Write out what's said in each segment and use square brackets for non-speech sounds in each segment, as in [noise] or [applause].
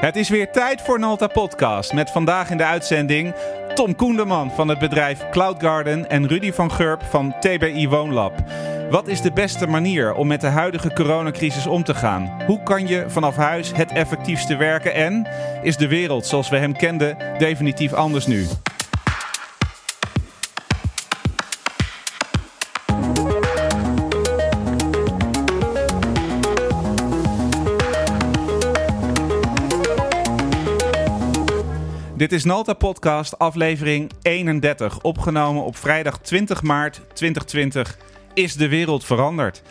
Het is weer tijd voor Nalta Podcast met vandaag in de uitzending Tom Koenderman van het bedrijf Cloud Garden en Rudy van Gurp van TBI Woonlab. Wat is de beste manier om met de huidige coronacrisis om te gaan? Hoe kan je vanaf huis het effectiefste werken en is de wereld zoals we hem kenden definitief anders nu? Dit is Nalta Podcast, aflevering 31, opgenomen op vrijdag 20 maart 2020. Is de wereld veranderd?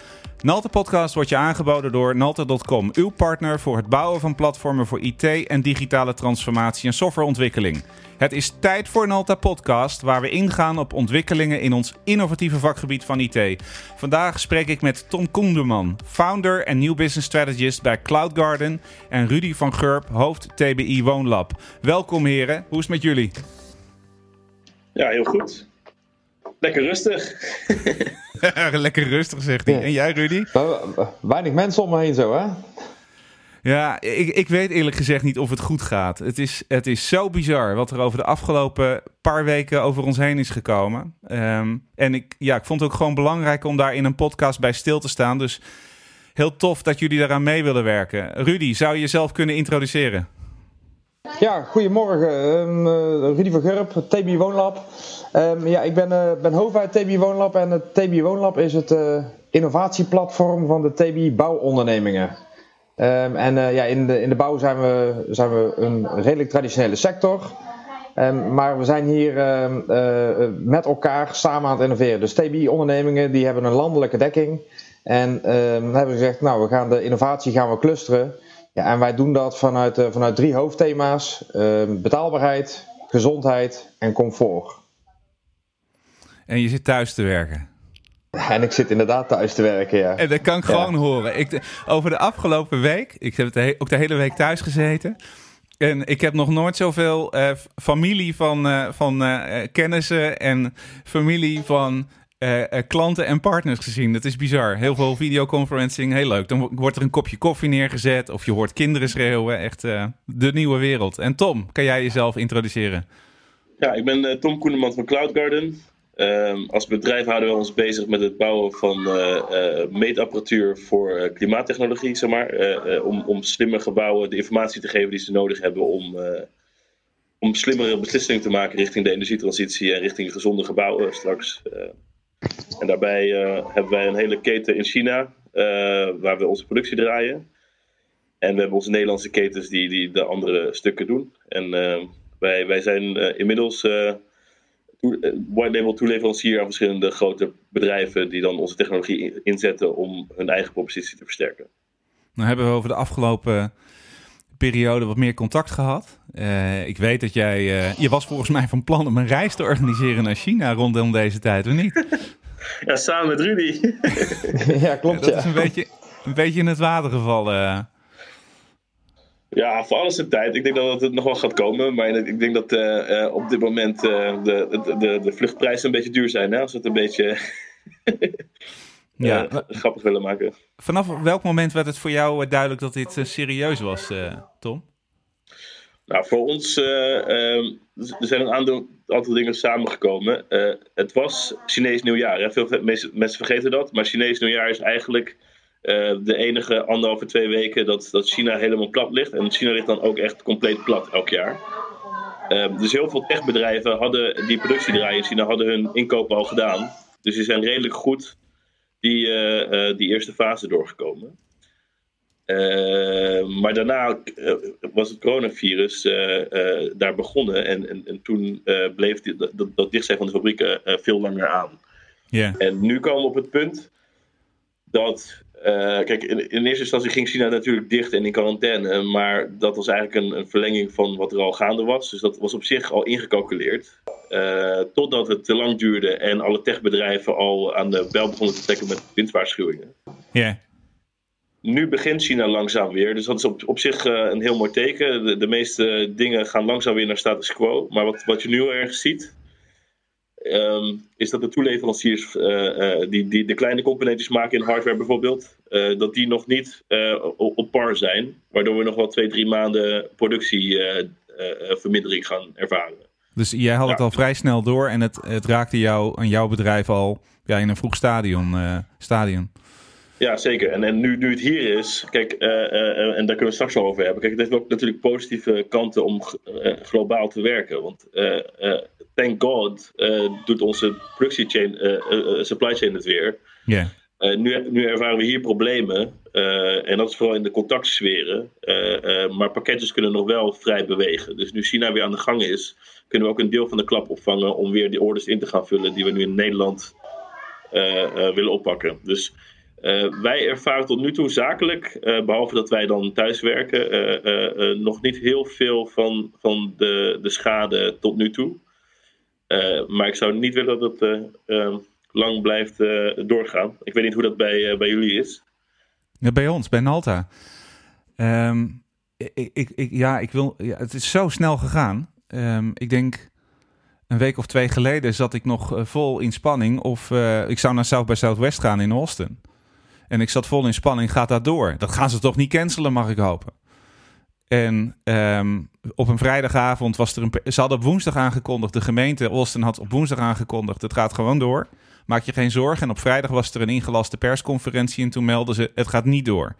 Nalta Podcast wordt je aangeboden door Nalta.com, uw partner voor het bouwen van platformen voor IT en digitale transformatie en softwareontwikkeling. Het is tijd voor Nalta Podcast, waar we ingaan op ontwikkelingen in ons innovatieve vakgebied van IT. Vandaag spreek ik met Tom Koenderman, founder en New Business Strategist bij Cloud Garden, en Rudy van Gurp, hoofd TBI Woonlab. Welkom heren, hoe is het met jullie? Ja, heel goed. Lekker rustig. [laughs] [laughs] Lekker rustig, zegt hij. En jij, Rudy? Weinig mensen om me heen zo, hè? Ja, ik, ik weet eerlijk gezegd niet of het goed gaat. Het is, het is zo bizar wat er over de afgelopen paar weken over ons heen is gekomen. Ehm, en ik, ja, ik vond het ook gewoon belangrijk om daar in een podcast bij stil te staan. Dus heel tof dat jullie daaraan mee willen werken. Rudy, zou je jezelf kunnen introduceren? Ja, goedemorgen. Um, Rudy van Gurp, TB Woonlab. Um, ja, ik ben, uh, ben hoofd uit TB Woonlab en het TB Woonlab is het uh, innovatieplatform van de TB Bouwondernemingen. Um, en ja, in, de, in de bouw zijn we, zijn we een redelijk traditionele sector. Maar we zijn hier met elkaar samen aan het innoveren. Dus TB-ondernemingen die hebben een landelijke dekking. En hebben gezegd, nou, we gaan de innovatie gaan we clusteren. Ja, en wij doen dat vanuit, vanuit drie hoofdthema's: betaalbaarheid, gezondheid en comfort. En je zit thuis te werken. En ik zit inderdaad thuis te werken, ja. En dat kan ik gewoon horen. Ik, over de afgelopen week, ik heb de, ook de hele week thuis gezeten. En ik heb nog nooit zoveel uh, familie van, uh, van uh, kennissen en familie van klanten en partners gezien. Dat is bizar. Heel veel videoconferencing, heel leuk. Dan wordt er een kopje koffie neergezet of je hoort kinderen schreeuwen. Echt de nieuwe wereld. En Tom, kan jij jezelf introduceren? Ja, ik ben Tom Koeneman van Cloud Garden. Um, als bedrijf houden we ons bezig met het bouwen van meetapparatuur voor klimaattechnologie, zeg maar. om, om slimme gebouwen de informatie te geven die ze nodig hebben om, om slimmere beslissingen te maken richting de energietransitie en richting gezonde gebouwen straks. En daarbij hebben wij een hele keten in China waar we onze productie draaien. En we hebben onze Nederlandse ketens die, die de andere stukken doen. En wij, wij zijn inmiddels eh, white label toeleverancier aan verschillende grote bedrijven die dan onze technologie inzetten om hun eigen propositie te versterken. Nou hebben we over de afgelopen periode wat meer contact gehad. Uh, ik weet dat jij, uh, je was volgens mij van plan om een reis te organiseren naar China rondom deze tijd, of niet? [laughs] Ja, samen met Rudy. [laughs] ja, klopt. Ja, dat is een beetje, een beetje in het water gevallen. Ja, voor alles een tijd. Ik denk dat het nog wel gaat komen. Maar ik denk dat uh, uh, op dit moment uh, de, de, de vluchtprijzen een beetje duur zijn. Hè? Als het een beetje [laughs] ja. grappig willen maken. Vanaf welk moment werd het voor jou duidelijk dat dit serieus was, Tom? Nou, voor ons ehm, er zijn een aantal, aantal dingen samengekomen. het was Chinees nieuwjaar. Hè? Veel mensen vergeten dat. Maar Chinees nieuwjaar is eigenlijk uh, de enige anderhalve, twee weken dat, dat China helemaal plat ligt. En China ligt dan ook echt compleet plat elk jaar. Uh, dus heel veel techbedrijven hadden die productie draaien in China, hadden hun inkopen al gedaan. Dus die zijn redelijk goed die, uh, die eerste fase doorgekomen. maar daarna was het coronavirus daar begonnen. En, en, en toen bleef die, dat, dat dicht zijn van de fabrieken veel langer aan. Yeah. En nu komen we op het punt dat uh, kijk, in, in, eerste instantie ging China natuurlijk dicht en in quarantaine. Maar dat was eigenlijk een, een, verlenging van wat er al gaande was. Dus dat was op zich al ingecalculeerd. Uh, totdat het te lang duurde en alle techbedrijven al aan de bel begonnen te trekken met windwaarschuwingen. Ja. Nu begint China langzaam weer. Dus dat is op, op zich uh, een heel mooi teken. De, de, meeste dingen gaan langzaam weer naar status quo. Maar wat, wat je nu heel erg ziet, ehm, is dat de toeleveranciers die, die de kleine componentjes maken in hardware bijvoorbeeld, dat die nog niet op par zijn. Waardoor we nog wel twee, drie maanden productievermindering gaan ervaren. Dus jij had het al vrij snel door en het, het raakte jou en jouw bedrijf al ja, in een vroeg stadion. stadion. Ja, zeker. En, en nu, nu het hier is, kijk, uh, uh, en daar kunnen we straks wel over hebben. Kijk, het heeft ook natuurlijk positieve kanten om globaal te werken. Want thank God doet onze productiechain, supply chain het weer. Ja. Nu, nu ervaren we hier problemen. en dat is vooral in de contactsferen. maar pakketjes kunnen nog wel vrij bewegen. Dus nu China weer aan de gang is, kunnen we ook een deel van de klap opvangen om weer die orders in te gaan vullen die we nu in Nederland willen oppakken. Dus wij ervaren tot nu toe zakelijk, behalve dat wij dan thuis werken, nog niet heel veel van, van de, de schade tot nu toe. maar ik zou niet willen dat het lang blijft doorgaan. Ik weet niet hoe dat bij, bij jullie is. Ja, bij ons, bij Nalta. Um, ik, ik, ik, ja, ik wil, het is zo snel gegaan. Um, ik denk een week of twee geleden zat ik nog vol in spanning of ik zou naar South by Southwest gaan in Austin. En ik zat vol in spanning, gaat dat door? Dat gaan ze toch niet cancelen, mag ik hopen. En ehm, op een vrijdagavond was er een. Ze hadden op woensdag aangekondigd. De gemeente Austin had op woensdag aangekondigd. Het gaat gewoon door. Maak je geen zorgen. En op vrijdag was er een ingelaste persconferentie. En toen melden ze: het gaat niet door.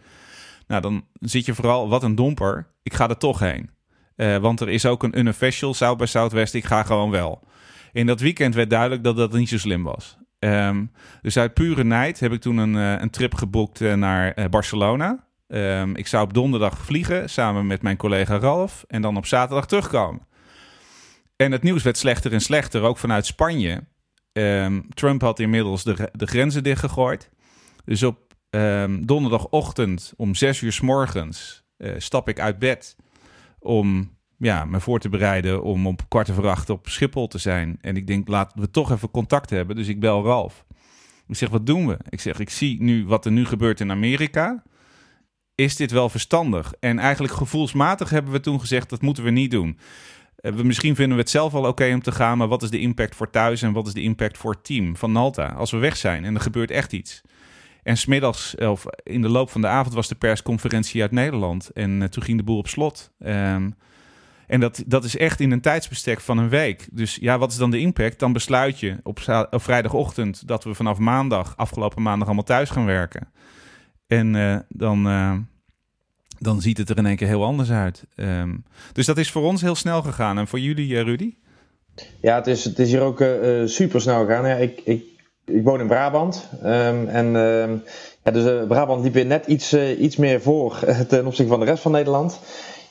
Nou, dan zit je vooral. Wat een domper. Ik ga er toch heen. Uh, want er is ook een unofficial South by Southwest. Ik ga gewoon wel. In dat weekend werd duidelijk dat dat niet zo slim was. Ehm, dus uit pure nijd heb ik toen een, uh, een trip geboekt uh, naar Barcelona. Um, ik zou op donderdag vliegen samen met mijn collega Ralf en dan op zaterdag terugkomen. En het nieuws werd slechter en slechter, ook vanuit Spanje. Um, Trump had inmiddels de, de grenzen dichtgegooid. Dus op donderdagochtend om zes uur s morgens stap ik uit bed om ja, me voor te bereiden om op kwart over acht op Schiphol te zijn. En ik denk, laten we toch even contact hebben. Dus ik bel Ralf. Ik zeg, wat doen we? Ik zeg, ik zie nu wat er nu gebeurt in Amerika. Is dit wel verstandig? En eigenlijk gevoelsmatig hebben we toen gezegd, dat moeten we niet doen. Eh, we, misschien vinden we het zelf wel oké om te gaan, maar wat is de impact voor thuis en wat is de impact voor het team van Nalta? Als we weg zijn en er gebeurt echt iets. En smiddags, of in de loop van de avond, was de persconferentie uit Nederland. En uh, toen ging de boel op slot. Um, en dat, dat is echt in een tijdsbestek van een week. Dus ja, wat is dan de impact? Dan besluit je op, op vrijdagochtend dat we vanaf maandag, afgelopen maandag, allemaal thuis gaan werken. En uh, dan, dan ziet het er in één keer heel anders uit. Um, dus dat is voor ons heel snel gegaan. En voor jullie, uh, Rudy? Ja, het is, het is hier ook super snel gegaan. Ja, ik, ik, ik woon in Brabant. Um, en um, ja, dus Brabant liep weer net iets, iets meer voor ten opzichte van de rest van Nederland.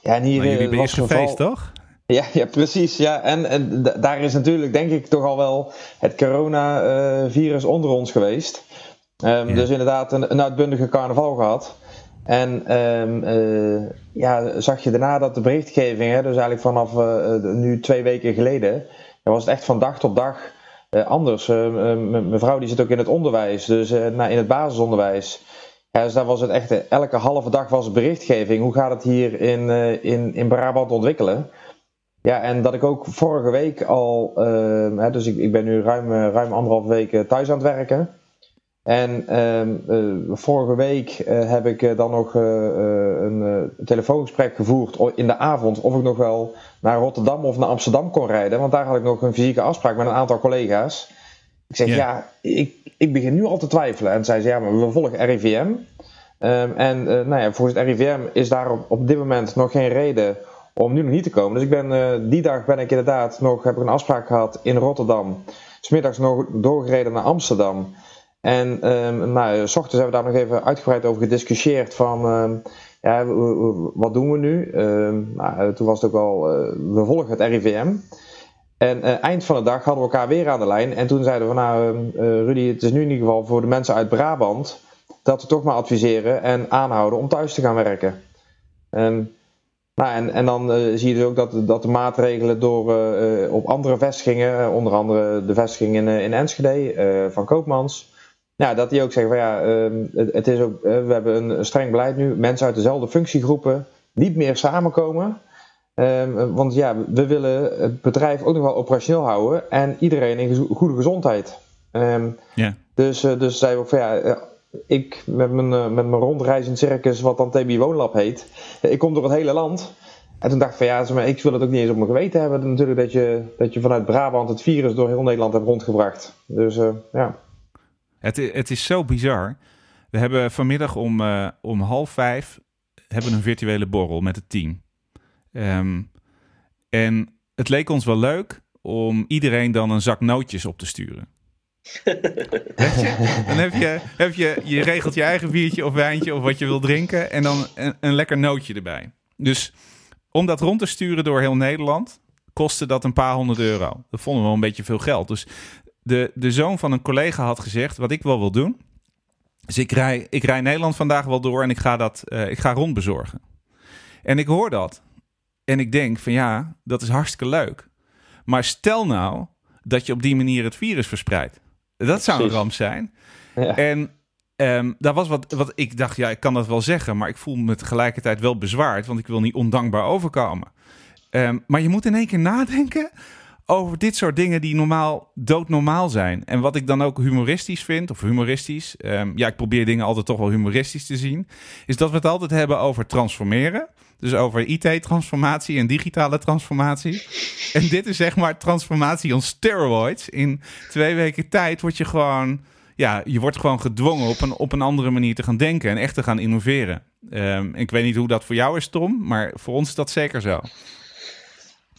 Ja, en hier maar jullie eh, was een feest, toch? Ja, ja, precies. Ja. En, en daar is natuurlijk, denk ik, toch al wel het coronavirus onder ons geweest. Um, Dus inderdaad, een, een, uitbundige carnaval gehad. En um, uh, ja, zag je daarna dat de berichtgeving, hè, dus eigenlijk vanaf uh, nu twee weken geleden, was het echt van dag tot dag anders. mijn vrouw die zit ook in het onderwijs, dus nou, in het basisonderwijs. Ja, dus daar was het echt, elke halve dag was berichtgeving. Hoe gaat het hier in, in, in Brabant ontwikkelen? Ja, en dat ik ook vorige week al, uh, hè, dus ik, ik ben nu ruim, ruim anderhalf week thuis aan het werken. En ehm, vorige week heb ik dan nog een telefoongesprek gevoerd in de avond of ik nog wel naar Rotterdam of naar Amsterdam kon rijden. Want daar had ik nog een fysieke afspraak met een aantal collega's. Ik zeg, ja, ik, ik begin nu al te twijfelen. En zei ze, ja, maar we volgen RIVM. Um, en nou ja, volgens het RIVM is daar op, op dit moment nog geen reden om nu nog niet te komen. Dus ik ben, die dag ben ik inderdaad nog, heb ik een afspraak gehad in Rotterdam. Smiddags nog doorgereden naar Amsterdam. En um, nou, s ochtends hebben we daar nog even uitgebreid over gediscussieerd van... Um, ja, wat doen we nu? nou, toen was het ook al, uh, we volgen het RIVM. En eind van de dag hadden we elkaar weer aan de lijn. En toen zeiden we van nou, Rudy, het is nu in ieder geval voor de mensen uit Brabant dat we toch maar adviseren en aanhouden om thuis te gaan werken. En, nou, en, en dan zie je dus ook dat, dat de maatregelen door, op andere vestigingen, onder andere de vestiging in, in Enschede van Koopmans, ja, dat die ook zeggen van ja, ehm, het, het, is ook, we hebben een streng beleid nu. Mensen uit dezelfde functiegroepen niet meer samenkomen. Ehm, want ja, we willen het bedrijf ook nog wel operationeel houden en iedereen in goede gezondheid. Um, ja. Dus, uh, dus zei ook van ja, ik met mijn, uh, met mijn rondreizend circus, wat dan TB Woonlab heet, [laughs] ik kom door het hele land. En toen dacht ik van ja, maar ik wil het ook niet eens op mijn geweten hebben natuurlijk dat je, dat je vanuit Brabant het virus door heel Nederland hebt rondgebracht. Dus ja. Het, het is zo bizar. We hebben vanmiddag om, uh, om half vijf hebben een virtuele borrel met het team. Um, en het leek ons wel leuk om iedereen dan een zak nootjes op te sturen. [laughs] je? Dan heb je, heb je, je regelt je eigen biertje of wijntje of wat je wil drinken en dan een, een lekker nootje erbij. Dus om dat rond te sturen door heel Nederland, kostte dat een paar honderd euro. Dat vonden we wel een beetje veel geld. Dus de, de zoon van een collega had gezegd, wat ik wel wil doen, dus ik rij, ik rij Nederland vandaag wel door en ik ga dat uh, ik ga rondbezorgen. En ik hoor dat. En ik denk van ja, dat is hartstikke leuk. Maar stel nou dat je op die manier het virus verspreidt. Dat zou een ramp zijn. Ja. En um, daar was wat, wat ik dacht, ja, ik kan dat wel zeggen, maar ik voel me tegelijkertijd wel bezwaard, want ik wil niet ondankbaar overkomen. Um, maar je moet in één keer nadenken over dit soort dingen die normaal doodnormaal zijn. En wat ik dan ook humoristisch vind, of humoristisch, um, ja, ik probeer dingen altijd toch wel humoristisch te zien, is dat we het altijd hebben over transformeren. Dus over IT-transformatie en digitale transformatie. En dit is zeg maar transformatie on steroids. In twee weken tijd word je gewoon, ja, je wordt gewoon gedwongen op een, op een andere manier te gaan denken en echt te gaan innoveren. Um, ik weet niet hoe dat voor jou is, Tom, maar voor ons is dat zeker zo.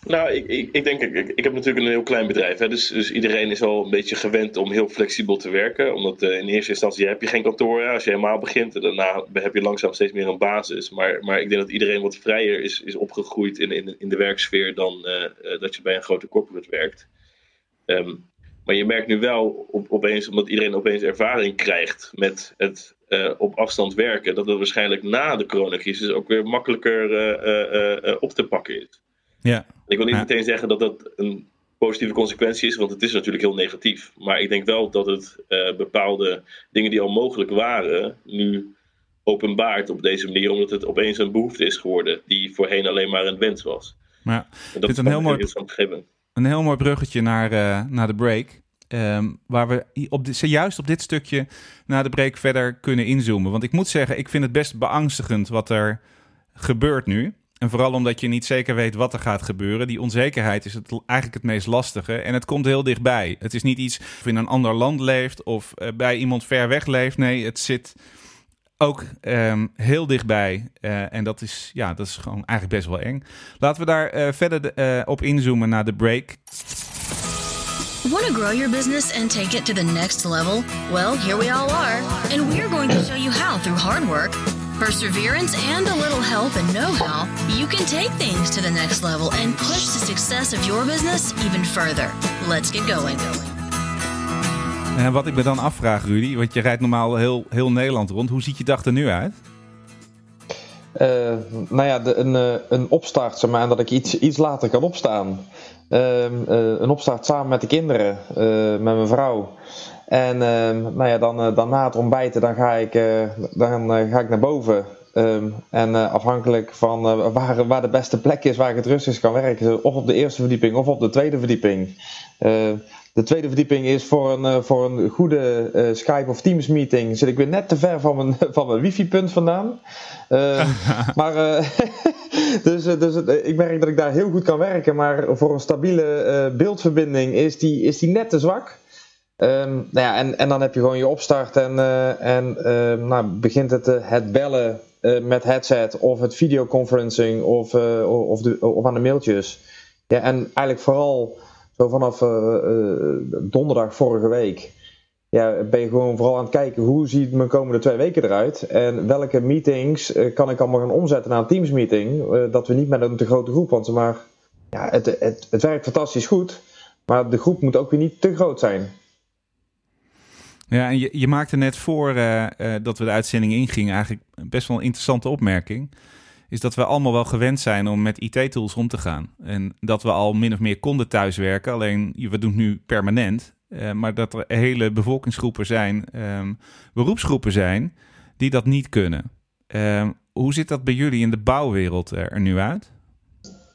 Nou, ik, ik, ik denk, ik, ik heb natuurlijk een heel klein bedrijf. Hè, dus, dus iedereen is al een beetje gewend om heel flexibel te werken. Omdat uh, in eerste instantie heb je geen kantoor. Als je helemaal begint, daarna heb je langzaam steeds meer een basis. Maar, maar ik denk dat iedereen wat vrijer is, is opgegroeid in, in, in de werksfeer dan uh, dat je bij een grote corporate werkt. Um, maar je merkt nu wel op, opeens, omdat iedereen opeens ervaring krijgt met het op afstand werken, dat het waarschijnlijk na de coronacrisis ook weer makkelijker op te pakken is. Ja. Ik wil niet meteen zeggen dat dat een positieve consequentie is, want het is natuurlijk heel negatief. Maar ik denk wel dat het uh, bepaalde dingen die al mogelijk waren, nu openbaart op deze manier, omdat het opeens een behoefte is geworden die voorheen alleen maar een wens was. Ja, en dat is een heel mooi, een heel mooi bruggetje naar, uh, naar de break. Um, waar we op dit, juist op dit stukje na de break verder kunnen inzoomen. Want ik moet zeggen, ik vind het best beangstigend wat er gebeurt nu. En vooral omdat je niet zeker weet wat er gaat gebeuren. Die onzekerheid is het, eigenlijk het meest lastige. En het komt heel dichtbij. Het is niet iets of in een ander land leeft of uh, bij iemand ver weg leeft. Nee, het zit ook um, heel dichtbij. Uh, en dat is, ja, dat is gewoon eigenlijk best wel eng. Laten we daar uh, verder de, op inzoomen naar de break. Want to grow your business and take it to the next level? Well, here we all are. And we're going to show you how through hard work perseverance, and a little help and know how, you can take things to the next level and push the success of your business even further. Let's get going. En wat ik me dan afvraag, Rudy, want je rijdt normaal heel, heel Nederland rond. Hoe ziet je dag er nu uit? Uh, nou ja, de, een, eh, een opstart, zeg maar, dat ik iets, iets later kan opstaan. Uh, uh, een opstart samen met de kinderen, met mijn vrouw. En ehm, nou ja, dan, eh, dan na het ontbijten dan ga ik, eh, dan, eh, ga ik naar boven. Ehm, en afhankelijk van waar, waar de beste plek is waar ik het rustig kan werken, of op de eerste verdieping of op de tweede verdieping. de tweede verdieping is voor een, voor een goede Skype of Teams meeting. Zit ik weer net te ver van mijn, [laughs] van mijn wifi-punt vandaan. Ehm, [laughs] maar [laughs] dus, dus ik merk dat ik daar heel goed kan werken. Maar voor een stabiele beeldverbinding is die, is die net te zwak. Um, nou ja, en, en dan heb je gewoon je opstart en, uh, en uh, nou, begint het, uh, het bellen met headset of het videoconferencing of, of, de, of aan de mailtjes. Ja, en eigenlijk vooral zo vanaf donderdag vorige week ja, ben je gewoon vooral aan het kijken hoe ziet mijn komende twee weken eruit en welke meetings kan ik allemaal gaan omzetten naar een Teams meeting. dat we niet met een te grote groep, want maar ja, het, het, het werkt fantastisch goed, maar de groep moet ook weer niet te groot zijn. Ja, en je, je maakte net voor uh, uh, dat we de uitzending ingingen eigenlijk best wel een interessante opmerking. Is dat we allemaal wel gewend zijn om met IT-tools om te gaan. En dat we al min of meer konden thuiswerken. Alleen, we doen het nu permanent. Uh, maar dat er hele bevolkingsgroepen zijn, um, beroepsgroepen zijn, die dat niet kunnen. Um, hoe zit dat bij jullie in de bouwwereld er nu uit?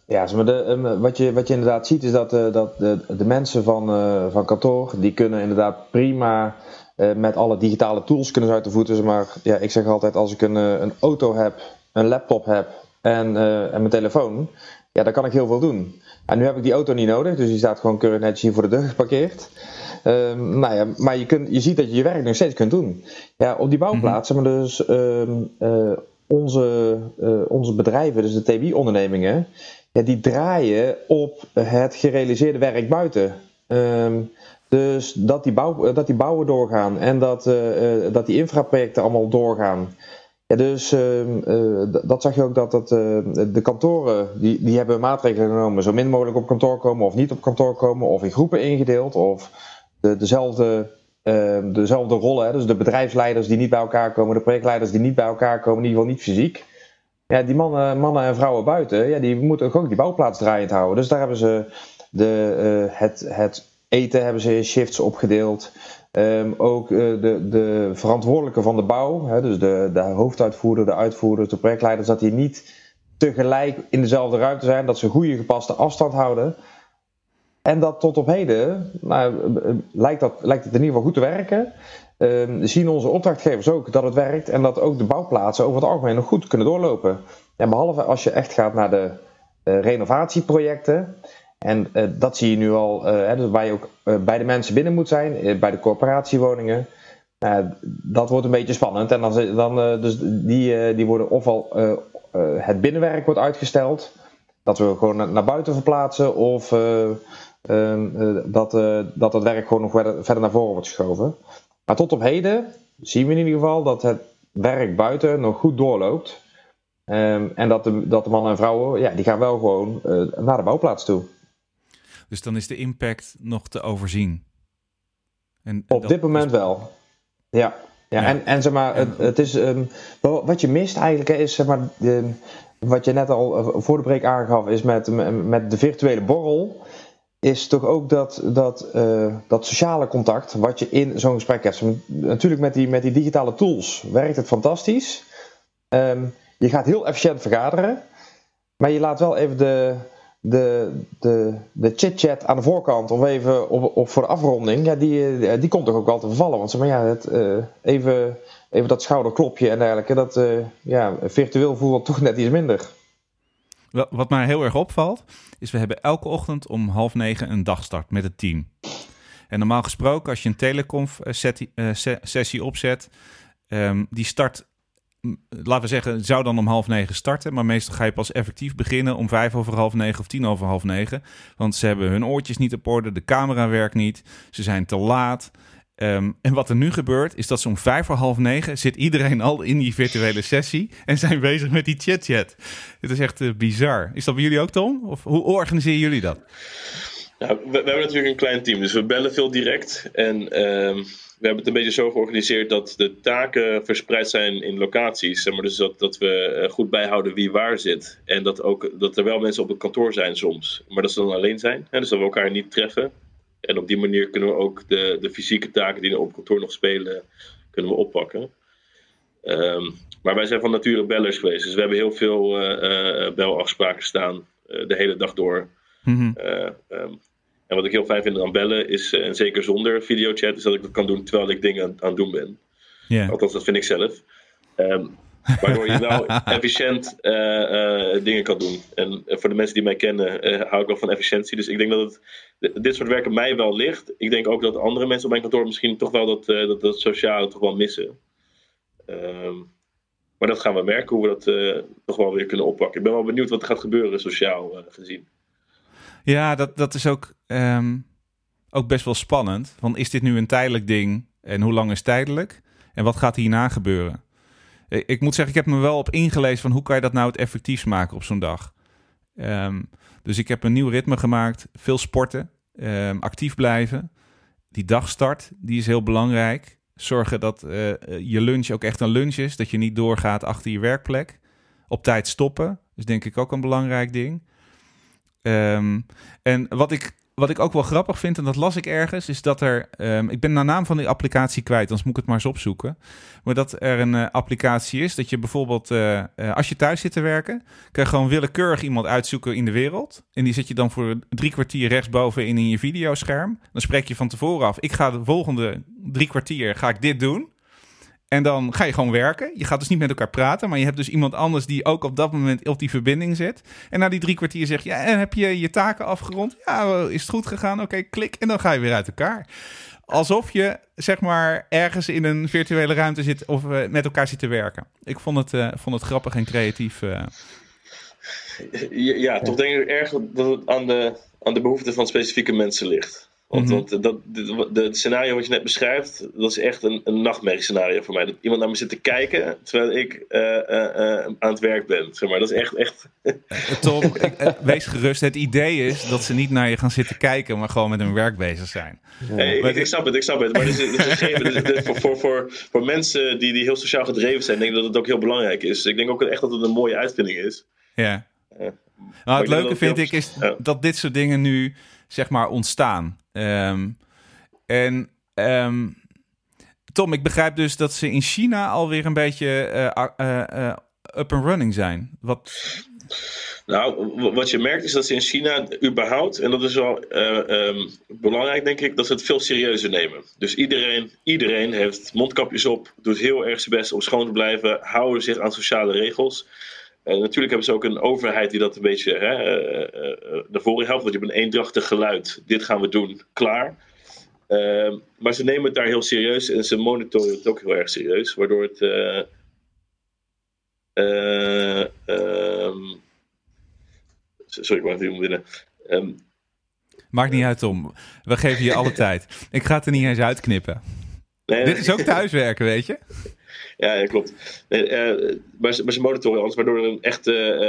Ja, um, wat, je, wat je inderdaad ziet is dat, dat de, de mensen van, van kantoor, die kunnen inderdaad prima uh, met alle digitale tools kunnen ze uit de voeten. Maar ja, ik zeg altijd, als ik een, een auto heb, een laptop heb en, en mijn telefoon, ja, dan kan ik heel veel doen. En nu heb ik die auto niet nodig, dus die staat gewoon keurig netjes hier voor de deur geparkeerd. Um, nou ja, maar je, kunt, je ziet dat je je werk nog steeds kunt doen. Ja, op die bouwplaatsen, maar dus um, onze, uh, onze bedrijven, dus de TBI-ondernemingen, ja, die draaien op het gerealiseerde werk buiten. Um, dus dat die, bouw, dat die bouwen doorgaan en dat, uh, dat die infraprojecten allemaal doorgaan. Ja, dus uh, dat zag je ook dat, dat de kantoren, die, die hebben maatregelen genomen, zo min mogelijk op kantoor komen of niet op kantoor komen, of in groepen ingedeeld, of de, dezelfde, dezelfde rollen. Hè? Dus de bedrijfsleiders die niet bij elkaar komen, de projectleiders die niet bij elkaar komen, in ieder geval niet fysiek. Ja, die mannen, mannen en vrouwen buiten, ja, die moeten ook die bouwplaats draaiend houden. Dus daar hebben ze de, het, het eten hebben ze shifts opgedeeld. Um, ook uh, de, de verantwoordelijke van de bouw, hè, dus de, de hoofduitvoerder, de uitvoerders, de projectleiders, dat die niet tegelijk in dezelfde ruimte zijn, dat ze goede gepaste afstand houden. En dat tot op heden nou, lijkt, dat, lijkt het in ieder geval goed te werken. Um, zien onze opdrachtgevers ook dat het werkt en dat ook de bouwplaatsen over het algemeen nog goed kunnen doorlopen. En behalve als je echt gaat naar de renovatieprojecten. En uh, dat zie je nu al, uh, hè, dus waar je ook uh, bij de mensen binnen moet zijn, bij de corporatiewoningen. dat wordt een beetje spannend. En dan, dan dus die, die worden ofwel het binnenwerk wordt uitgesteld, dat we gewoon naar, buiten verplaatsen, of dat, dat het werk gewoon nog verder, naar voren wordt geschoven. Maar tot op heden zien we in ieder geval dat het werk buiten nog goed doorloopt. Um, en dat de, dat de mannen en vrouwen, ja, die gaan wel gewoon naar de bouwplaats toe. Dus dan is de impact nog te overzien. En, Op dit moment is... wel. Ja. Ja, ja, En, en zeg maar, het, het is, um, wat je mist eigenlijk is, zeg maar, de, wat je net al voor de break aangaf, is met, met de virtuele borrel, is toch ook dat, dat, uh, dat sociale contact wat je in zo'n gesprek hebt. Natuurlijk met die, met die digitale tools werkt het fantastisch. Um, je gaat heel efficiënt vergaderen, maar je laat wel even de, de, de, de chit-chat aan de voorkant, of even op, op voor de afronding, ja, die, die komt toch ook wel te vervallen. Want zeg maar, ja, het, uh, even, even dat schouderklopje en dergelijke, dat uh, ja, virtueel voelt toch net iets minder. Wat mij heel erg opvalt, is we hebben elke ochtend om half negen een dagstart met het team. En normaal gesproken, als je een telecom-sessie uh, opzet, um, die start laten we zeggen, zou dan om half negen starten. Maar meestal ga je pas effectief beginnen om vijf over half negen of tien over half negen. Want ze hebben hun oortjes niet op orde, de camera werkt niet, ze zijn te laat. Um, en wat er nu gebeurt, is dat zo'n vijf voor half negen zit iedereen al in die virtuele sessie en zijn bezig met die chat-chat. Het is echt uh, bizar. Is dat bij jullie ook, Tom? Of hoe organiseren jullie dat? Nou, we, hebben natuurlijk een klein team, dus we bellen veel direct. En um, we hebben het een beetje zo georganiseerd dat de taken verspreid zijn in locaties. Zeg maar, dus dat, dat we goed bijhouden wie waar zit. En dat, ook, dat er wel mensen op het kantoor zijn soms. Maar dat ze dan alleen zijn. Hè, dus dat we elkaar niet treffen. En op die manier kunnen we ook de, de fysieke taken die op kantoor nog spelen, kunnen we oppakken. Um, maar wij zijn van nature bellers geweest. Dus we hebben heel veel uh, uh, belafspraken staan uh, de hele dag door. Mm-hmm. Um, en wat ik heel fijn vind aan bellen is, en zeker zonder videochat, is dat ik dat kan doen terwijl ik dingen aan, aan het doen ben. Yeah. Althans, dat vind ik zelf. Um, waardoor je wel [laughs] efficiënt dingen kan doen. En voor de mensen die mij kennen, hou ik wel van efficiëntie. Dus ik denk dat het, dit soort werken mij wel ligt. Ik denk ook dat andere mensen op mijn kantoor misschien toch wel dat, dat, dat sociale toch wel missen. Um, maar dat gaan we merken, hoe we dat nog wel weer kunnen oppakken. Ik ben wel benieuwd wat er gaat gebeuren, sociaal gezien. Ja, dat, dat is ook, um, ook best wel spannend. Van is dit nu een tijdelijk ding en hoe lang is tijdelijk? En wat gaat hierna gebeuren? Ik, moet zeggen, ik heb me wel op ingelezen van hoe kan je dat nou het maken op zo'n dag. Um, dus ik heb een nieuw ritme gemaakt. Veel sporten, um, actief blijven. Die dagstart, die is heel belangrijk. Zorgen dat uh, je lunch ook echt een lunch is. Dat je niet doorgaat achter je werkplek. Op tijd stoppen is denk ik ook een belangrijk ding. En wat ik wat ik ook wel grappig vind, en dat las ik ergens, is dat er. Ehm, ik ben de naam van die applicatie kwijt, anders moet ik het maar eens opzoeken. Maar dat er een uh, applicatie is dat je bijvoorbeeld, uh, uh, als je thuis zit te werken, kan je gewoon willekeurig iemand uitzoeken in de wereld. En die zet je dan voor drie kwartier rechtsboven in, in je videoscherm. Dan spreek je van tevoren af: ik ga de volgende drie kwartier ga ik dit doen. En dan ga je gewoon werken. Je gaat dus niet met elkaar praten, maar je hebt dus iemand anders die ook op dat moment op die verbinding zit. En na die drie kwartier zeg je, ja, en heb je je taken afgerond? Ja, is het goed gegaan? Oké, klik. En dan ga je weer uit elkaar. Alsof je, zeg maar, ergens in een virtuele ruimte zit of uh, met elkaar zit te werken. Ik vond het, uh, vond het grappig en creatief. Ja, ja, toch denk ik erg dat het aan de, aan de behoeften van specifieke mensen ligt. Want, want dat, scenario wat je net beschrijft, dat is echt een, een nachtmerriescenario voor mij. Dat iemand naar me zit te kijken terwijl ik uh, uh, aan het werk ben. Zeg maar. Dat is echt. echt... Tom, [laughs] ik, wees gerust. Het idee is dat ze niet naar je gaan zitten kijken, maar gewoon met hun werk bezig zijn. Ja. Hey, ik, ik, snap het, ik snap het. Maar dit is, dit is gegeven, [laughs] dit, dit, voor, voor, voor, voor mensen die, die heel sociaal gedreven zijn, denk ik dat het ook heel belangrijk is. Ik denk ook echt dat het een mooie uitvinding is. Ja. Nou, het leuke vind ik is dat dit soort dingen nu zeg maar ontstaan. Um, en um, Tom, ik begrijp dus dat ze in China alweer een beetje uh, uh, uh, up and running zijn. Wat... Nou, wat je merkt is dat ze in China überhaupt, en dat is wel um, belangrijk denk ik, dat ze het veel serieuzer nemen. Dus iedereen, iedereen heeft mondkapjes op, doet heel erg zijn best om schoon te blijven, houden zich aan sociale regels. Uh, natuurlijk hebben ze ook een overheid die dat een beetje hè, uh, uh, naar voren helpt. Want je hebt een eendrachtig geluid. Dit gaan we doen. Klaar. Ehm, maar ze nemen het daar heel serieus en ze monitoren het ook heel erg serieus. Waardoor het. Um, sorry, ik wou even binnen. Um, Maakt niet uit, Tom. We geven je alle [laughs] tijd. Ik ga het er niet eens uitknippen. Nee, Dit is ook thuiswerken, weet je? [laughs] Ja, ja klopt. Uh, maar, ze, maar ze monitoren alles, waardoor er een echt. Uh,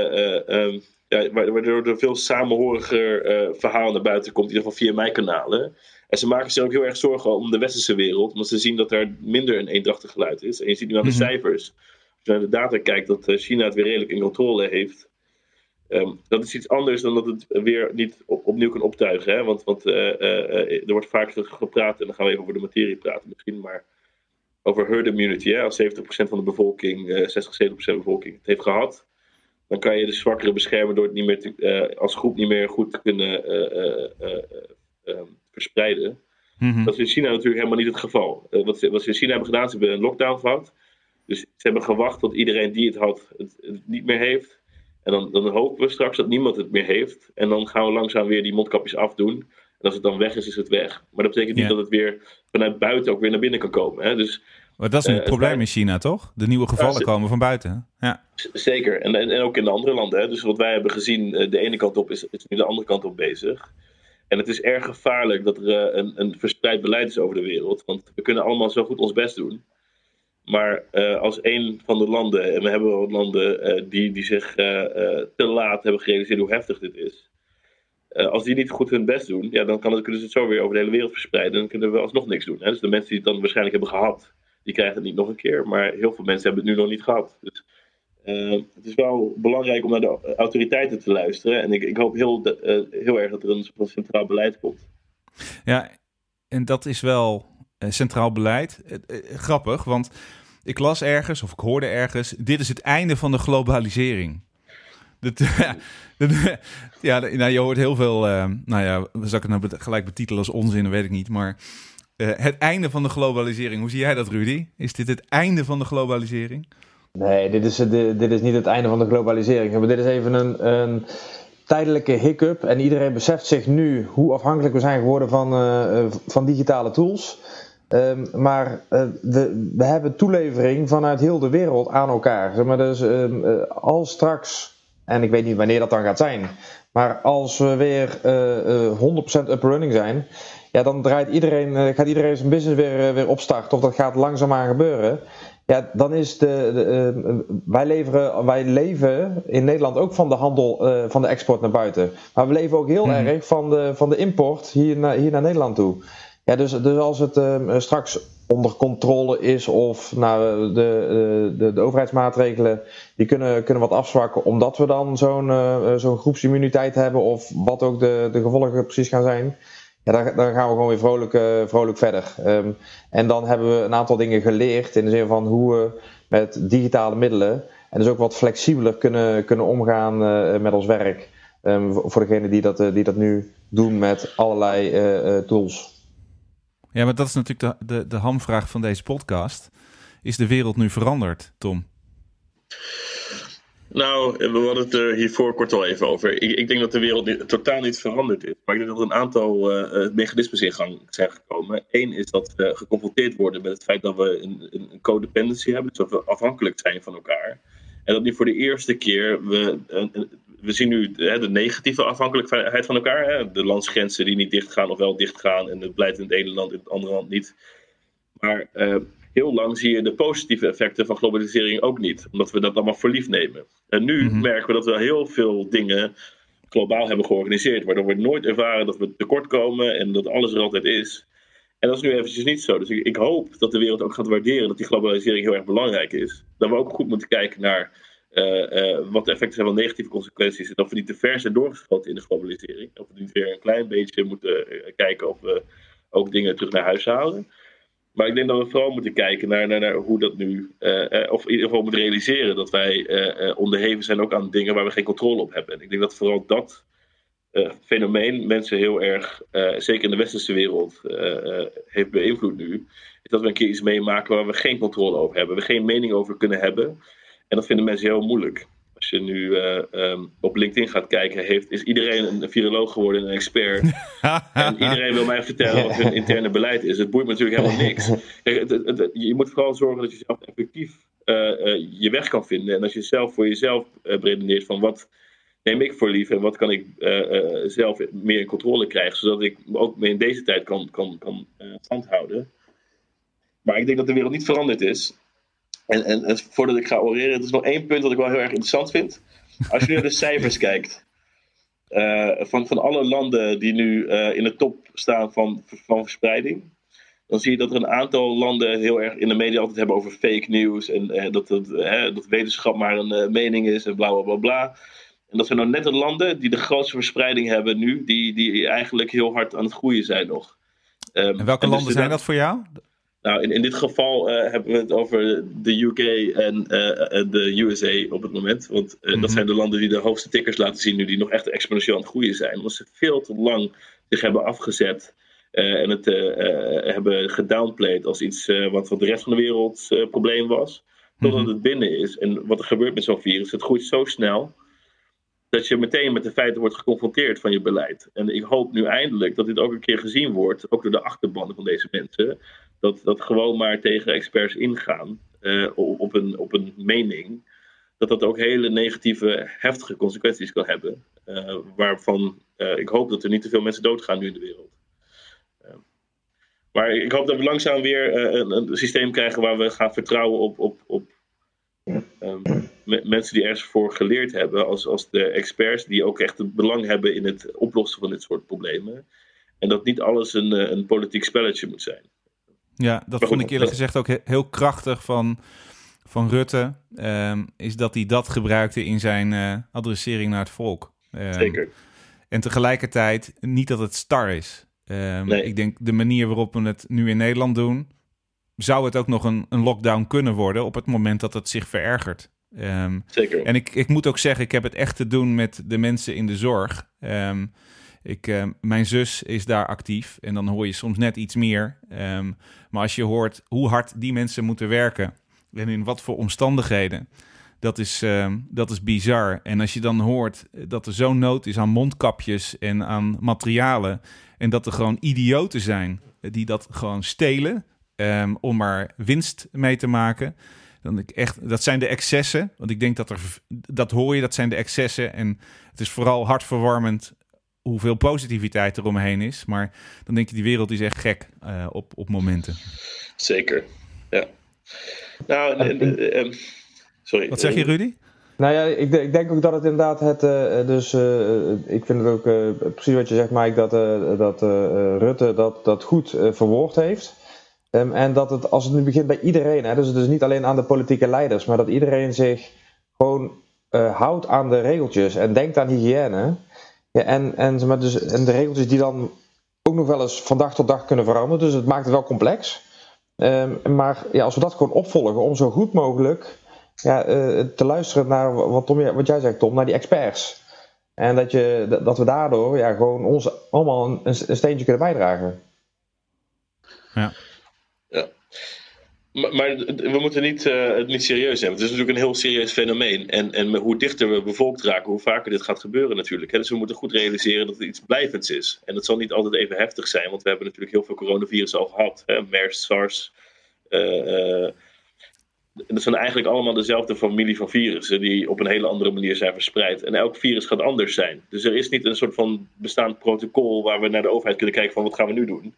uh, ja, waardoor er veel samenhoriger verhaal naar buiten komt, in ieder geval via mijn kanalen. En ze maken zich ook heel erg zorgen om de westerse wereld, omdat ze zien dat er minder een eendrachtig geluid is. En je ziet nu aan de mm-hmm. cijfers, als je naar de data kijkt, dat China het weer redelijk in controle heeft. Um, dat is iets anders dan dat het weer niet op, opnieuw kan optuigen. Hè? Want, want er wordt vaak gepraat, en dan gaan we even over de materie praten misschien, maar over herd immunity. Hè? Als 70% van de bevolking, uh, 60, 70% van de bevolking het heeft gehad, dan kan je de zwakkeren beschermen door het niet meer te, uh, als groep niet meer goed te kunnen uh, verspreiden. Mm-hmm. Dat is in China natuurlijk helemaal niet het geval. wat, ze, wat ze in China hebben gedaan, ze hebben een lockdown gehad. Dus ze hebben gewacht tot iedereen die het had, het, het niet meer heeft. En dan, dan, hopen we straks dat niemand het meer heeft. En dan gaan we langzaam weer die mondkapjes afdoen. Als het dan weg is, is het weg. Maar dat betekent niet Ja. dat het weer vanuit buiten ook weer naar binnen kan komen. Hè? Dus Maar dat is een Eh, het probleem in China, toch? De nieuwe gevallen Ja, komen van buiten. Ja. Zeker, en, en, en ook in de andere landen. Hè? Dus wat wij hebben gezien, eh, de ene kant op is, is nu de andere kant op bezig. En het is erg gevaarlijk dat er eh, een, een verspreid beleid is over de wereld. Want we kunnen allemaal zo goed ons best doen. Maar als een van de landen, en we hebben wel landen die, die zich te laat hebben gerealiseerd hoe heftig dit is. Eh, als die niet goed hun best doen, ja, dan kan het, kunnen ze het zo weer over de hele wereld verspreiden. En dan kunnen we alsnog niks doen. Hè? Dus de mensen die het dan waarschijnlijk hebben gehad, die krijgen het niet nog een keer. Maar heel veel mensen hebben het nu nog niet gehad. Dus eh, het is wel belangrijk om naar de autoriteiten te luisteren. En ik, ik hoop heel, eh, heel erg dat er een centraal beleid komt. Ja, en dat is wel centraal beleid. Grappig, want ik las ergens, of ik hoorde ergens, dit is het einde van de globalisering. [laughs] Ja, nou, je hoort heel veel, eh, nou ja, zal ik het nou gelijk betitelen als onzin, weet ik niet, maar eh, het einde van de globalisering. Hoe zie jij dat, Rudy? Is dit het einde van de globalisering? Nee, dit is, de- dit is niet het einde van de globalisering. Maar dit is even een, een tijdelijke hiccup. En iedereen beseft zich nu hoe afhankelijk we zijn geworden van, eh, eh, van digitale tools. Ehm, maar eh, we, hebben toelevering vanuit heel de wereld aan elkaar. Zeg maar, dus eh, als straks, en ik weet niet wanneer dat dan gaat zijn, maar als we weer eh, eh, 100% up running zijn, ja, dan draait iedereen, eh, gaat iedereen zijn business weer, eh, weer opstarten. Of dat gaat langzaamaan gebeuren. Ja, dan is de. de eh, wij, leveren, wij leven in Nederland ook van de handel, eh, van de export naar buiten. Maar we leven ook heel Mhm. erg van de, van de import hier naar, hier naar Nederland toe. Ja, dus, dus als het ehm, straks onder controle is of nou, de, de, de, overheidsmaatregelen die kunnen, kunnen wat afzwakken omdat we dan zo'n zo'n groepsimmuniteit hebben of wat ook de, de gevolgen precies gaan zijn. Ja, dan, gaan we gewoon weer vrolijk, vrolijk verder. Ehm, en dan hebben we een aantal dingen geleerd in de zin van hoe we met digitale middelen en dus ook wat flexibeler kunnen, kunnen omgaan met ons werk. Um, voor degenen die dat, die dat nu doen met allerlei tools. Ja, maar dat is natuurlijk de, de, de hamvraag van deze podcast. Is de wereld nu veranderd, Tom? Nou, we hadden het er hiervoor kort al even over. Ik, ik denk dat de wereld niet, totaal niet veranderd is. Maar ik denk dat er een aantal uh, mechanismes in gang zijn gekomen. Eén is dat we geconfronteerd worden met het feit dat we een, een codependency hebben. Dat we afhankelijk zijn van elkaar. En dat nu voor de eerste keer we. We zien nu hè, de negatieve afhankelijkheid van elkaar. Hè? De landsgrenzen die niet dichtgaan of wel dichtgaan. En het blijft in het ene land, in het andere land niet. Maar uh, heel lang zie je de positieve effecten van globalisering ook niet. Omdat we dat allemaal voor lief nemen. En nu mm-hmm. merken we dat we heel veel dingen globaal hebben georganiseerd. Waardoor we nooit ervaren dat we tekort komen en dat alles er altijd is. En dat is nu eventjes niet zo. Dus ik, ik, hoop dat de wereld ook gaat waarderen dat die globalisering heel erg belangrijk is. Dat we ook goed moeten kijken naar wat de effecten zijn van negatieve consequenties. En dat we niet te ver zijn doorgeschoten in de globalisering. Of we niet weer een klein beetje moeten uh, kijken of we ook dingen terug naar huis halen. Maar ik denk dat we vooral moeten kijken naar, naar, hoe dat nu, of in ieder geval moeten realiseren dat wij onderheven zijn ook aan dingen waar we geen controle op hebben. En ik denk dat vooral dat uh, fenomeen mensen heel erg, uh, zeker in de westerse wereld, uh, heeft beïnvloed nu. Dat we een keer iets meemaken waar we geen controle over hebben, we geen mening over kunnen hebben. En dat vinden mensen heel moeilijk. Als je nu um, op LinkedIn gaat kijken, heeft, is iedereen een viroloog geworden en een expert. [laughs] en iedereen wil mij vertellen wat hun interne beleid is. Het boeit me natuurlijk helemaal niks. Kijk, het, het, het, je moet vooral zorgen dat je zelf effectief je weg kan vinden. En als je zelf voor jezelf redeneert van wat neem ik voor lief en wat kan ik zelf meer in controle krijgen, zodat ik ook meer in deze tijd kan, kan, kan uh, stand houden. Maar ik denk dat de wereld niet veranderd is. En, en, en voordat ik ga oreren, er is nog één punt dat ik wel heel erg interessant vind. Als je nu naar de cijfers [laughs] kijkt, van, van alle landen die nu in de top staan van, van verspreiding, dan zie je dat er een aantal landen heel erg in de media altijd hebben over fake news en dat, dat, dat wetenschap maar een mening is en bla bla bla bla. En dat zijn nou net de landen die de grootste verspreiding hebben nu, die, die eigenlijk heel hard aan het groeien zijn nog. Um, en welke en dus landen zijn dat voor jou? Nou, in, in dit geval uh, hebben we het over de UK en uh, de USA op het moment. Want uh, dat zijn de landen die de hoogste tickers laten zien nu, die nog echt exponentieel aan het groeien zijn. Omdat ze veel te lang zich hebben afgezet en het hebben gedownplayed als iets wat voor de rest van de wereld probleem was. Totdat mm-hmm. het binnen is. En wat er gebeurt met zo'n virus, het groeit zo snel dat je meteen met de feiten wordt geconfronteerd van je beleid. En ik hoop nu eindelijk dat dit ook een keer gezien wordt, ook door de achterban van deze mensen, dat, dat gewoon maar tegen experts ingaan uh, op, een, op een mening, dat dat ook hele negatieve, heftige consequenties kan hebben. Uh, waarvan uh, ik hoop dat er niet te veel mensen doodgaan nu in de wereld. maar ik hoop dat we langzaam weer een, een, systeem krijgen waar we gaan vertrouwen op, op, op um, mensen die ergens voor geleerd hebben, als, als de experts die ook echt het belang hebben in het oplossen van dit soort problemen. En dat niet alles een, eh, een politiek spelletje moet zijn. Ja, dat vond ik eerlijk gezegd ook heel krachtig van, van Rutte. Um, is dat hij dat gebruikte in zijn uh, adressering naar het volk. Um, Zeker. En tegelijkertijd niet dat het star is. Um, nee. Ik denk de manier waarop we het nu in Nederland doen, zou het ook nog een, een lockdown kunnen worden op het moment dat het zich verergert. Zeker. En ik, ik moet ook zeggen, ik heb het echt te doen met de mensen in de zorg. Ik, uh, mijn zus is daar actief en dan hoor je soms net iets meer. Um, maar als je hoort hoe hard die mensen moeten werken en in wat voor omstandigheden, dat is, dat is bizar. En als je dan hoort dat er zo'n nood is aan mondkapjes en aan materialen en dat er gewoon idioten zijn die dat gewoon stelen om maar winst mee te maken dan ik echt, dat zijn de excessen. Want ik denk dat er, dat hoor je, dat zijn de excessen. En het is vooral hartverwarmend hoeveel positiviteit er omheen is. Maar dan denk je, die wereld is echt gek uh, op, op momenten. Zeker, ja. Nou, uh, uh, sorry. Wat zeg je, Rudy? Nou ja, ik, ik, denk ook dat het inderdaad het. Uh, dus uh, ik vind het ook uh, precies wat je zegt, Mike, dat, dat Rutte dat, dat goed verwoord heeft. Um, en dat het, als het nu begint bij iedereen, hè, dus het is niet alleen aan de politieke leiders, maar dat iedereen zich gewoon houdt aan de regeltjes en denkt aan hygiëne. Ja, en, en, dus, en de regeltjes die dan ook nog wel eens van dag tot dag kunnen veranderen, dus het maakt het wel complex. Um, maar ja, als we dat gewoon opvolgen om zo goed mogelijk ja, uh, te luisteren naar wat, Tom, wat jij zegt, Tom, naar die experts. En dat, je, dat we daardoor ja, gewoon ons allemaal een, een steentje kunnen bijdragen. Ja. Maar, we moeten niet, uh, het niet serieus nemen. Het is natuurlijk een heel serieus fenomeen. En, en hoe dichter we bevolkt raken, hoe vaker dit gaat gebeuren natuurlijk. Dus we moeten goed realiseren dat het iets blijvends is. En dat zal niet altijd even heftig zijn, want we hebben natuurlijk heel veel coronavirus al gehad. Hè? MERS, SARS, uh, dat zijn eigenlijk allemaal dezelfde familie van virussen die op een hele andere manier zijn verspreid. En elk virus gaat anders zijn. Dus er is niet een soort van bestaand protocol waar we naar de overheid kunnen kijken van wat gaan we nu doen.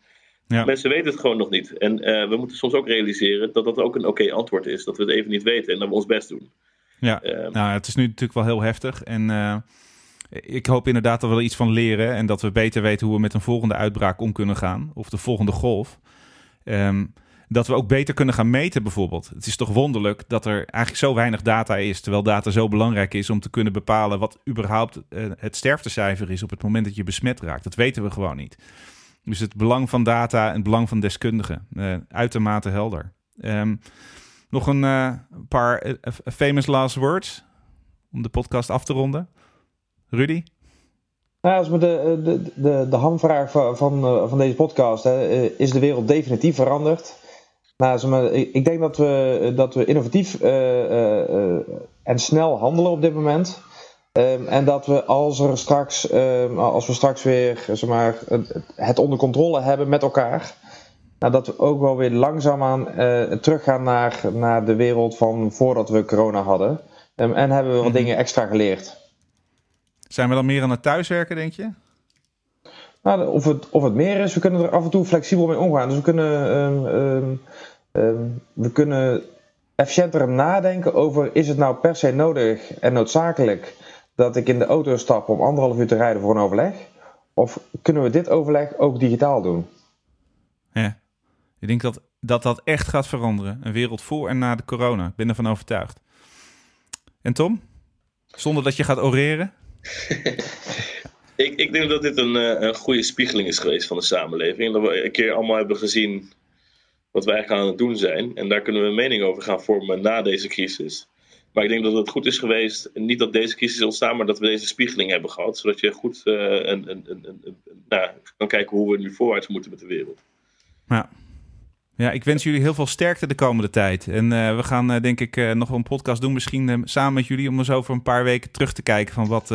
Ja. Mensen weten het gewoon nog niet. En uh, we moeten soms ook realiseren dat dat ook een oké antwoord is. Dat we het even niet weten en dat we ons best doen. Ja, uh, nou, het is nu natuurlijk wel heel heftig. En uh, ik hoop inderdaad dat we er iets van leren. En dat we beter weten hoe we met een volgende uitbraak om kunnen gaan. Of de volgende golf. Um, dat we ook beter kunnen gaan meten bijvoorbeeld. Het is toch wonderlijk dat er eigenlijk zo weinig data is, terwijl data zo belangrijk is om te kunnen bepalen wat überhaupt uh, het sterftecijfer is op het moment dat je besmet raakt. Dat weten we gewoon niet. Dus het belang van data en het belang van deskundigen, uh, uitermate helder. Um, nog een uh, paar famous last words om de podcast af te ronden. Rudy? Nou, als we de, de, de, de hamvraag van, van, van deze podcast, hè, is de wereld definitief veranderd? Nou, ik denk dat we, dat we innovatief en snel handelen op dit moment. Um, en dat we als, er straks, um, als we straks weer zeg maar, het onder controle hebben met elkaar, nou, dat we ook wel weer langzaamaan uh, teruggaan naar, naar de wereld van voordat we corona hadden. Um, en hebben we wat mhm. dingen extra geleerd. Zijn we dan meer aan het thuiswerken, denk je? Nou, of, het, of het meer is, we kunnen er af en toe flexibel mee omgaan. Dus we kunnen, we kunnen efficiënter nadenken over: is het nou per se nodig en noodzakelijk dat ik in de auto stap om anderhalf uur te rijden voor een overleg? Of kunnen we dit overleg ook digitaal doen? Ja, ik denk dat dat, dat echt gaat veranderen. Een wereld voor en na de corona. Ik ben ervan overtuigd. En Tom? Zonder dat je gaat oreren? [laughs] Ik, ik denk dat dit een, eh, een goede spiegeling is geweest van de samenleving. Dat we een keer allemaal hebben gezien wat we eigenlijk aan het doen zijn. En daar kunnen we een mening over gaan vormen na deze crisis. Maar ik denk dat het goed is geweest, niet dat deze crisis ontstaan, maar dat we deze spiegeling hebben gehad. Zodat je goed uh, een, een, een, nou, kan kijken hoe we nu voorwaarts moeten met de wereld. Ja. Ja, ik wens jullie heel veel sterkte de komende tijd. En uh, we gaan uh, denk ik nog wel een podcast doen, misschien samen met jullie, om eens over een paar weken terug te kijken van wat,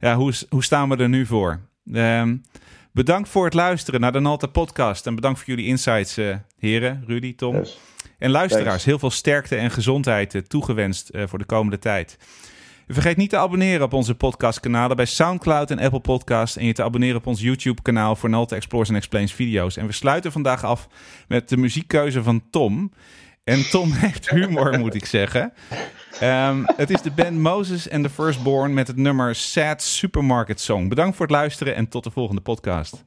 ja, hoe, hoe staan we er nu voor? Um, bedankt voor het luisteren naar de Nalta podcast. En bedankt voor jullie insights, uh, heren, Rudy, Tom. Yes. En luisteraars, Thanks. heel veel sterkte en gezondheid uh, toegewenst uh, voor de komende tijd. Vergeet niet te abonneren op onze podcastkanalen bij Soundcloud en Apple Podcast. En je te abonneren op ons YouTube-kanaal voor Nalta Explores and Explains video's. En we sluiten vandaag af met de muziekkeuze van Tom. En Tom [laughs] heeft humor, moet ik zeggen. Um, het is de band Moses and the Firstborn met het nummer Sad Supermarket Song. Bedankt voor het luisteren en tot de volgende podcast.